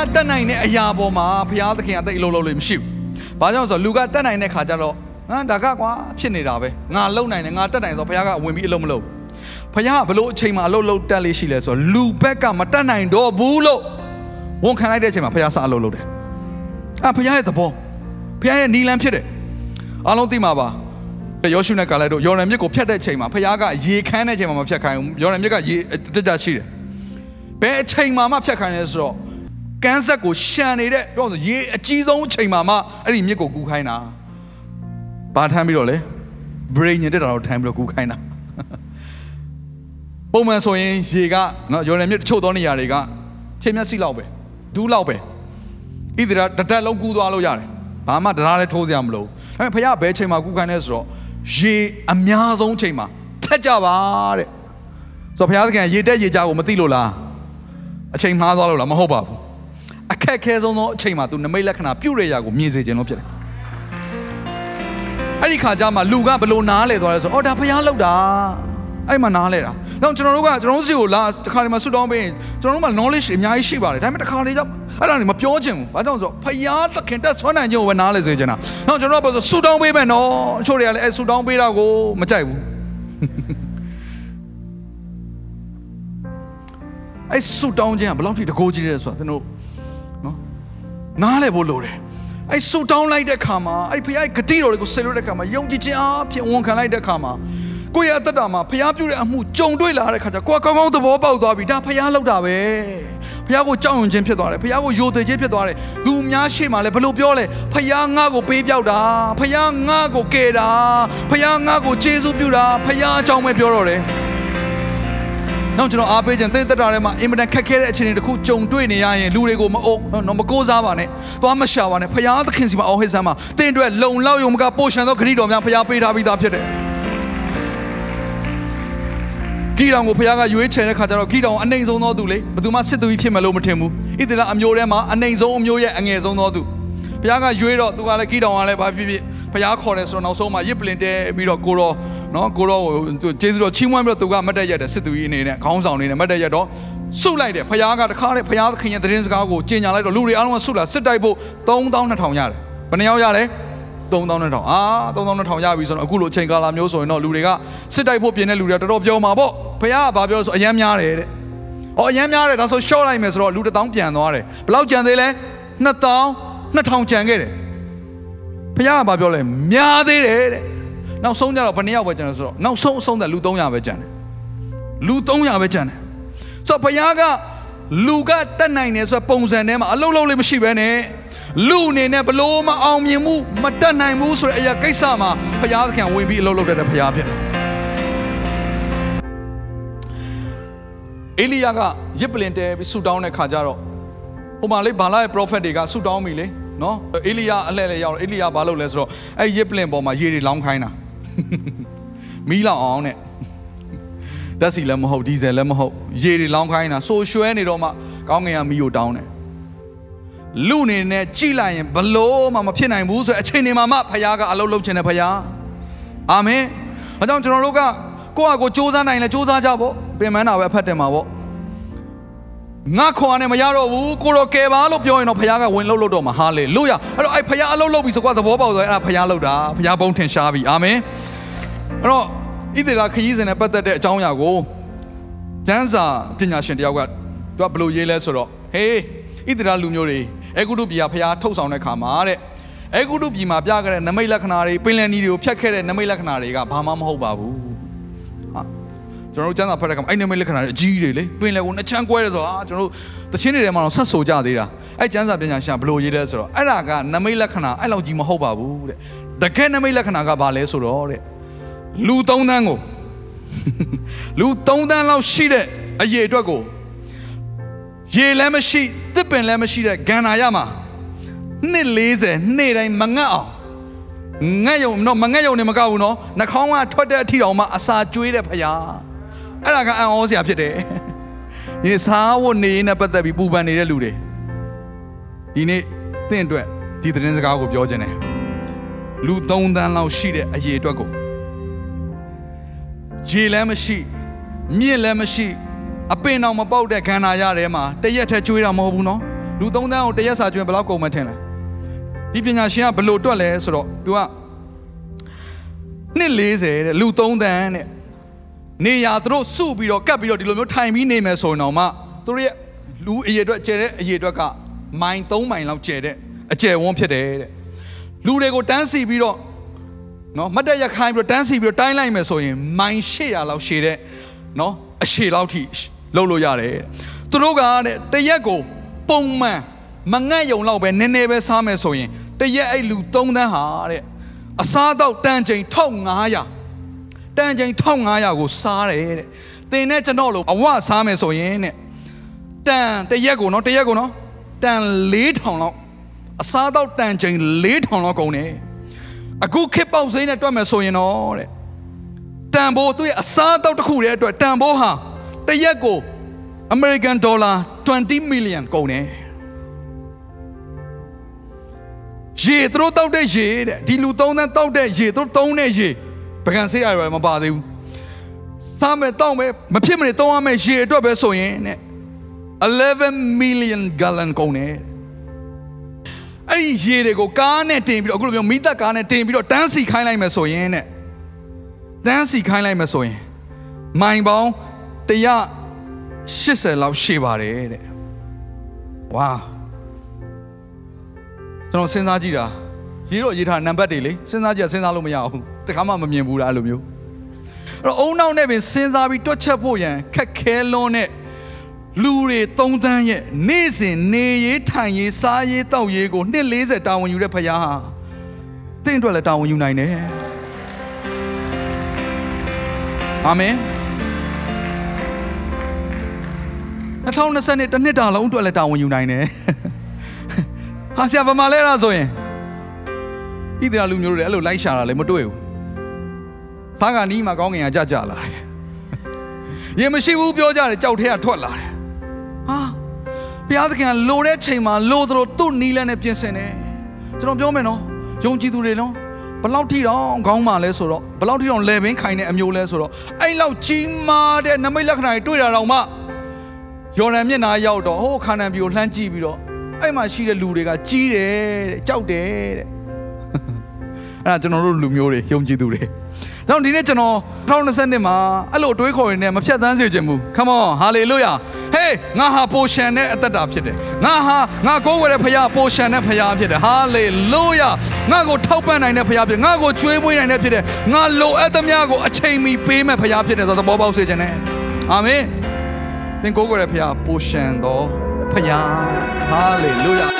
တယ်လူကတက်နိုင်တဲ့အရာပေါ်မှာဘုရားသခင်အသိအလုံးလုံးလို့မရှိဘူး။ဘာကြောင့်လဲဆိုတော့လူကတက်နိုင်တဲ့ခါကျတော့ဟမ်ဒါကကွာဖြစ်နေတာပဲ။ငါလုံနိုင်တယ်ငါတက်နိုင်ဆိုတော့ဘုရားကဝင်ပြီးအလုံးမလုံး။ဘုရားကဘလို့အချိန်မှာအလုံးလုံးတက်လေးရှိလဲဆိုတော့လူဘက်ကမတက်နိုင်တော့ဘူးလို့ဝန်ခံလိုက်တဲ့အချိန်မှာဘုရားစအလုံးလုံးတယ်။အာဘုရားရဲ့သဘောဘုရားရဲ့နီလန်းဖြစ်တယ်။အားလုံးသိမှာပါ။ယောရှုနဲ့ကာလိုက်တို့ယော်ရန်မြစ်ကိုဖျက်တဲ့အချိန်မှာဘုရားကရေခမ်းတဲ့အချိန်မှာမဖျက်ခိုင်းဘူး။ယော်ရန်မြစ်ကရေတက်တက်ရှိတယ်။ဘယ်အချိန်မှမဖျက်ခိုင်းလဲဆိုတော့ ကန်းဆက်ကိုရှန်နေတဲ့ပြောဆိုရေအကြီးဆုံးအချိန်မှမှအဲ့ဒီမြစ်ကိုကူးခိုင်းတာဘာထမ်းပြီးတော့လဲ brain ညတက်တာတော့ထမ်းပြီးတော့ကူးခိုင်းတာပုံမှန်ဆိုရင်ရေကနော်ရော်နယ်မြစ်တချို့သောနေရာတွေကချိန်မျက်စိလောက်ပဲဒူးလောက်ပဲဣသရာတတက်လုံးကူးသွားလို့ရတယ်ဘာမှတရားလည်းထိုးစရာမလိုဒါပေမဲ့ဖခင်ဘယ်ချိန်မှာကူးခိုင်းလဲဆိုတော့ရေအများဆုံးချိန်မှာထက်ကြပါတဲ့ဆိုတော့ဘုရားသခင်ရေတက်ရေကြကိုမသိလို့လားအချိန်မှားသွားလို့လားမဟုတ်ပါဘူးအခ က်အခဲဆုံးသောအချိန်မှာသူနမိတ်လက္ခဏာပြုတ်ရရာကိုမြင်စေခြင်းလို့ဖြစ်တယ်အဲ့ဒီခါကျမှလူကဘလို့နားလဲသွားလဲဆိုတော့အော်ဒါဖျားလောက်တာအဲ့မှာနားလဲတာတော့ကျွန်တော်တို့ကကျွန်တော်တို့စီကိုလာတစ်ခါတည်းမှာဆွတောင်းပေးရင်ကျွန်တော်တို့မှာ knowledge အများကြီးရှိပါတယ်ဒါပေမဲ့တစ်ခါတည်းကျအဲ့ဒါတွေမပြောချင်ဘူးဘာကြောင့်ဆိုတော့ဖျားသခင်တက်ဆွမ်းနိုင်ခြင်းကိုပဲနားလဲစေချင်တာတော့ကျွန်တော်တို့ကပြောဆိုဆွတောင်းပေးမယ်နော်အချို့တွေကလည်းအဲ့ဆွတောင်းပေးတာကိုမကြိုက်ဘူးအဲ့ဆွတောင်းခြင်းကဘယ်လောက်ထိတကိုးကြီးလဲဆိုတာကျွန်တော်နော် နားလဲဖို့လိုတယ်အဲ့ဆူတောင်းလိုက်တဲ့ခါမှာအဲ့ဖခင်ဂတိတော်တွေကိုဆင်လို့တဲ့ခါမှာယုံကြည်ခြင်းအားဖြင့်ဝန်ခံလိုက်တဲ့ခါမှာကိုယ့်ရဲ့အသက်တာမှာဖခင်ပြုတဲ့အမှုကြုံတွေ့လာတဲ့ခါကျကိုယ်ကောင်းကောင်းသဘောပေါက်သွားပြီဒါဖခင်လောက်တာပဲဖခင်ကိုကြောက်ရွံ့ခြင်းဖြစ်သွားတယ်ဖခင်ကိုယိုသေးခြင်းဖြစ်သွားတယ်လူများရှေ့မှာလည်းဘလို့ပြောလဲဖခင်ငါ့ကိုပေးပြောက်တာဖခင်ငါ့ကိုကယ်တာဖခင်ငါ့ကိုကျေးဇူးပြုတာဖခင်အကြောင်းပဲပြောတော့တယ် နောက်ကျွန်တော်အားပေးခြင်းသင်သက်တာထဲမှာအင်မတန်ခက်ခဲတဲ့အခြေအနေတစ်ခုကြုံတွေ့နေရရင်လူတွေကိုမအုပ်နော်မကိုးစားပါနဲ့သွားမရှာပါနဲ့ဖခင်သခင်စီမှာအော်ဟစ်စမ်းပါသင်အတွက်လုံလောက်ယုံမကပို့ရှန်သောခရီးတော်များဖခင်ပေးထားပြီးသားဖြစ်တယ်ဂီတောင်ကိုဖခင်ကရွေးချယ်တဲ့ခါကျတော့ဂီတောင်အနှိမ်ဆုံးသောသူလေဘယ်သူမှစစ်သူကြီးဖြစ်မယ်လို့မထင်ဘူးဣသရေလအမျိုးထဲမှာအနှိမ်ဆုံးအမျိုးရဲ့အငယ်ဆုံးသောသူဖခင်ကရွေးတော့သူကလည်းဂီတောင်ကလည်းဘာဖြစ်ဖြစ်ဖခင်ခေါ်တယ်ဆိုတော့နောက်ဆုံးမှာရစ်ပလင်တဲပြီးတော့ကိုတော့ နော်ကိုတော့ကျေးဇူးတော်ချီးမွမ်းပြီးတော့သူကမတ်တက်ရက်တယ်စစ်သူကြီးအနေနဲ့ခေါင်းဆောင်အနေနဲ့မတ်တက်ရက်တော့ဆုလိုက်တယ်ဖခင်ကတခါတည်းဖခင်သခင်ရဲ့သတင်းစကားကိုကြင်ညာလိုက်တော့လူတွေအားလုံးကဆုလာစစ်တိုက်ဖို့3200ရတယ်ဘယ်နှယောက်ရလဲ3200အာ3200ရပြီဆိုတော့အခုလိုအချိန်ကာလမျိုးဆိုရင်တော့လူတွေကစစ်တိုက်ဖို့ပြင်တဲ့လူတွေကတော်တော်ပြောမှာပေါ့ဖခင်ကဘာပြောဆိုအယမ်းများတယ်တဲ့။အော်အယမ်းများတယ်ဒါဆို short လိုက်မယ်ဆိုတော့လူ1000ပြန်သွားတယ်။ဘယ်လောက်ကြံသေးလဲ2000 2000ကြံခဲ့တယ်။ဖခင်ကဘာပြောလဲများသေးတယ်တဲ့။ နောက်ဆုံးကြတော့ဘယ်နှစ်ယောက်ပဲကြံတယ်ဆိုတော့နောက်ဆုံးအဆုံးသက်လူ300ပဲကြံတယ်။လူ300ပဲကြံတယ်။ဆိုတော့ဖခင်ကလူကတက်နိုင်တယ်ဆိုပုံစံထဲမှာအလုံးလုံးလေးမရှိဘဲနဲ့လူအနေနဲ့ဘလို့မအောင်မြင်မှုမတက်နိုင်ဘူးဆိုတဲ့အရာကိစ္စမှာဘုရားသခင်ဝင်ပြီးအလုပ်လုပ်တတ်တဲ့ဘုရားဖြစ်တယ်။အေလိယကရစ်ပလင်တဲပြီးဆူတောင်းတဲ့ခါကျတော့ဟိုမှာလေဘာလာရဲ့ prophet တွေကဆူတောင်းပြီလေနော်အေလိယအလှဲ့လဲရောက်တော့အေလိယဘာလုပ်လဲဆိုတော့အဲ့ရစ်ပလင်ပေါ်မှာရေတွေလောင်းခိုင်းတာ မီးလောင်အောင်တဲ့ဓာတ်စီလည်းမဟုတ်ဒီဇယ်လည်းမဟုတ်ရေတွေလောင်းခိုင်းတာဆိုရွှဲနေတော့မှကောင်းငင်ကမီးကိုတောင်းတယ်လူအနေနဲ့ကြည်လိုက်ရင်ဘလို့မှမဖြစ်နိုင်ဘူးဆိုအချိန်တွေမှာမှဖခင်ကအလုပ်လုပ်ခြင်းနဲ့ဖခင်အာမင်အဲကြောင့်ကျွန်တော်တို့ကကိုယ့်အကိုစူးစမ်းနိုင်လဲစူးစမ်းကြပေါ့ပြင်ပန်းတာပဲအဖတ်တယ်မှာပေါ့ ငါခွန်နဲ့မရတော့ဘူးကိုရောကယ်ပါလို့ပြောရင်တော့ဖခင်ကဝင်လုပ်လို့တော့မှာဟာလေလုယာအဲ့တော့အဲ့ဖခင်အလုပ်လုပ်ပြီဆိုကွာသဘောပေါက်သွားအဲ့ဒါဖခင်လုပ်တာဖခင်ဘုံထင်ရှားပြီအာမင်အဲ့တော့ဣသေလခရီးစဉ်နဲ့ပတ်သက်တဲ့အကြောင်းအရာကိုကျမ်းစာပညာရှင်တယောက်ကသူကဘယ်လိုရေးလဲဆိုတော့ဟေးဣသေလလူမျိုးတွေအေဂုတုပြည်ကဖခင်ထုတ်ဆောင်တဲ့ခါမှာတဲ့အေဂုတုပြည်မှာပြခဲ့တဲ့နမိတ်လက္ခဏာတွေပင်လယ်နီတွေကိုဖြတ်ခဲ့တဲ့နမိတ်လက္ခဏာတွေကဘာမှမဟုတ်ပါဘူးဟာ ကျွန်တော်တို့ကျမ်းစာဖတ်တဲ့ခါမှာအဲ့နမိတ်လက္ခဏာတွေအကြီးတွေလေပင်လယ်ကိုနှစ်ချမ်းကွဲတယ်ဆိုတော့အာကျွန်တော်တို့တချင်းတွေထဲမှာတော့ဆက်ဆိုကြသေးတာအဲ့ကျမ်းစာပညာရှင်ဘယ်လိုရေးလဲဆိုတော့အဲ့ဒါကနမိတ်လက္ခဏာအဲ့လောက်ကြီးမဟုတ်ပါဘူးတဲ့တကယ်နမိတ်လက္ခဏာကဘာလဲဆိုတော့တဲ့လူသုံးသန်းကိုလူသုံးသန်းလောက်ရှိတဲ့အရေးအတွက်ကိုရေလည်းမရှိတစ်ပင်လည်းမရှိတဲ့ဂန္ဓာရမှာနှစ်40နေ့တိုင်းမငတ်အောင်ငတ်ယုံတော့မငတ်ယုံနေမကဘူးနော်နှာခေါင်းကထွက်တဲ့အထီတော်မှာအစာကျွေးတဲ့ဖရား အဲ့ဒါကအံ့ဩစရာဖြစ်တယ်ဒီစားဝတ်နေနဲ့ပတ်သက်ပြီးပူပန်နေတဲ့လူတွေဒီနေ့တင့်အတွက်ဒီသတင်းစကားကိုပြောခြင်းတယ်လူ3တန်းလောက်ရှိတဲ့အရေးအတွက်ကိုရေလည်းမရှိမြင့်လည်းမရှိအပင်အောင်မပေါက်တဲ့ခန္ဓာရထဲမှာတရက်ထက်ကျွေးတာမဟုတ်ဘူးနော်လူ3တန်းကိုတရက်စာကျွေးဘယ်လောက်ကုန်မထင်လဲဒီပညာရှင်ကဘယ်လိုတွက်လဲဆိုတော့ तू ကနှစ်40တဲ့လူ3တန်းတဲ့ နေရသူတို့စုပြီးတော့ကပ်ပြီးတော့ဒီလိုမျိုးထိုင်ပြီးနေမယ်ဆိုရင်တော့မှသူတို့ရဲ့လူအရေအတွက်ကျဲတဲ့အရေအတွက်ကမိုင်3မိုင်လောက်ကျဲတဲ့အကျယ်ဝန်းဖြစ်တယ်တဲ့လူတွေကိုတန်းစီပြီးတော့နော်မတ်တက်ရခိုင်းပြီးတော့တန်းစီပြီးတော့တိုင်းလိုက်မယ်ဆိုရင်မိုင်800လောက်ရှည်တဲ့နော်အရှည်လောက်ထိလှုပ်လို့ရတယ်တဲ့သူတို့ကတဲ့တရက်ကိုပုံမှန်မငတ်ယုံလောက်ပဲနည်းနည်းပဲစားမယ်ဆိုရင်တရက်အဲ့လူ3တန်းဟာတဲ့အစားတော့တန်ချိန်1500 တန်ချိန်1500ကိုစားတယ်တဲ့သင်နဲ့ကျွန်တော်လိုအဝစားမယ်ဆိုရင်တဲ့တန်တရက်ကိုနော်တရက်ကိုနော်တန်4000လောက်အစားတော့တန်ချိန်4000လောက်ကုန်တယ်အခုခေတ်ပေါက်စိမ်းနဲ့တွက်မယ်ဆိုရင်တော့တဲ့တန်ဖိုးသူ့ရဲ့အစားတော့တစ်ခုတည်းအတွက်တန်ဖိုးဟာတရက်ကို American dollar 20 million ကုန်တယ်ရေသူတို့တောက်တဲ့ရေတဲ့ဒီလူသုံးသန်းတောက်တဲ့ရေသူတို့သုံးတဲ့ရေ ပကံဆေးရရမပါသေးဘူးစားမယ်တောက်မယ်မဖြစ်မနေသုံးရမယ်ရေအတွက်ပဲဆိုရင်တဲ့11 million gallon ကုန်တယ်အဲ့ဒီရေတွေကိုကားနဲ့တင်ပြီးတော့အခုလိုမျိုးမိသက်ကားနဲ့တင်ပြီးတော့တန်းစီခိုင်းလိုက်မယ်ဆိုရင်တဲ့တန်းစီခိုင်းလိုက်မယ်ဆိုရင်မိုင်ပေါင်း180လောက်ရှည်ပါတယ်တဲ့ဝါကျွန်တော်စဉ်းစားကြည့်တာရေးတော့ရေးထားနံပါတ်တွေလေစဉ်းစားကြည့်စဉ်းစားလို့မရဘူး တခါမှမမြင်ဘူးလားအဲ့လိုမျိုးအဲ့တော့အုံနောက်နဲ့ပင်စဉ်းစားပြီးတွက်ချက်ဖို့ရန်ခက်ခဲလွန်းတဲ့လူတွေသုံးသန်းရဲ့နေ့စဉ်နေရေးထိုင်ရေးစားရေးတောက်ရေးကိုနှစ်40တာဝန်ယူတဲ့ဖခင်ဟာတင့်အတွက်လည်းတာဝန်ယူနိုင်တယ်အာမင်2020နှစ်တစ်နှစ်တာလုံးအတွက်လည်းတာဝန်ယူနိုင်တယ်ဟာဆရာဗမာလဲရဆိုရင်ဣသရေလလူမျိုးတွေအဲ့လိုလိုက်ရှာတာလည်းမတွေ့ဘူး စားကနီးမှာကောင်းငင်ကကြကြလာတယ်ရေမရှိဘူးပြောကြတယ်ကြောက်ထဲကထွက်လာတယ်ဟာဘုရားသခင်ကလိုတဲ့ချိန်မှာလိုသလိုသူ့နီးလန်းနဲ့ပြင်ဆင်တယ်ကျွန်တော်ပြောမယ်နော်ယုံကြည်သူတွေနော်ဘလောက်ထိတော့ခေါင်းမာလဲဆိုတော့ဘလောက်ထိတော့လေဘင်းခိုင်တဲ့အမျိုးလဲဆိုတော့အဲ့လောက်ကြီးမားတဲ့နမိတ်လက္ခဏာတွေတွေ့တာတော့မှယော်ဒန်မျက်နှာရောက်တော့ဟိုခါနန်ပြည်ကိုလှမ်းကြည့်ပြီးတော့အဲ့မှာရှိတဲ့လူတွေကကြီးတယ်တဲ့ကြောက်တယ်တဲ့အဲ့ဒါကျွန်တော်တို့လူမျိုးတွေယုံကြည်သူတွေ။ တော့ဒီနေ့ကျွန်တော်2020မှာအဲ့လိုအတွေးခေါ်ရင်းနဲ့မဖြတ်သန်းစေချင်ဘူး။ Come on hallelujah ။ Hey ငါဟာပိုရှန်တဲ့အသက်တာဖြစ်တယ်။ငါဟာငါကိုးဝယ်တဲ့ဖခင်ပိုရှန်တဲ့ဖခင်ဖြစ်တယ်။ hallelujah ။ငါကိုထောက်ပံ့နိုင်တဲ့ဖခင်ဖြစ်တယ်။ငါကိုကျွေးမွေးနိုင်တဲ့ဖြစ်တယ်။ငါလိုအပ်သမျှကိုအချိန်မီပေးမဲ့ဖခင်ဖြစ်တယ်ဆိုတော့သဘောပေါက်စေချင်တယ်။အာမင်။သင်ကိုးဝယ်တဲ့ဖခင်ပိုရှန်သောဖခင်။ hallelujah ။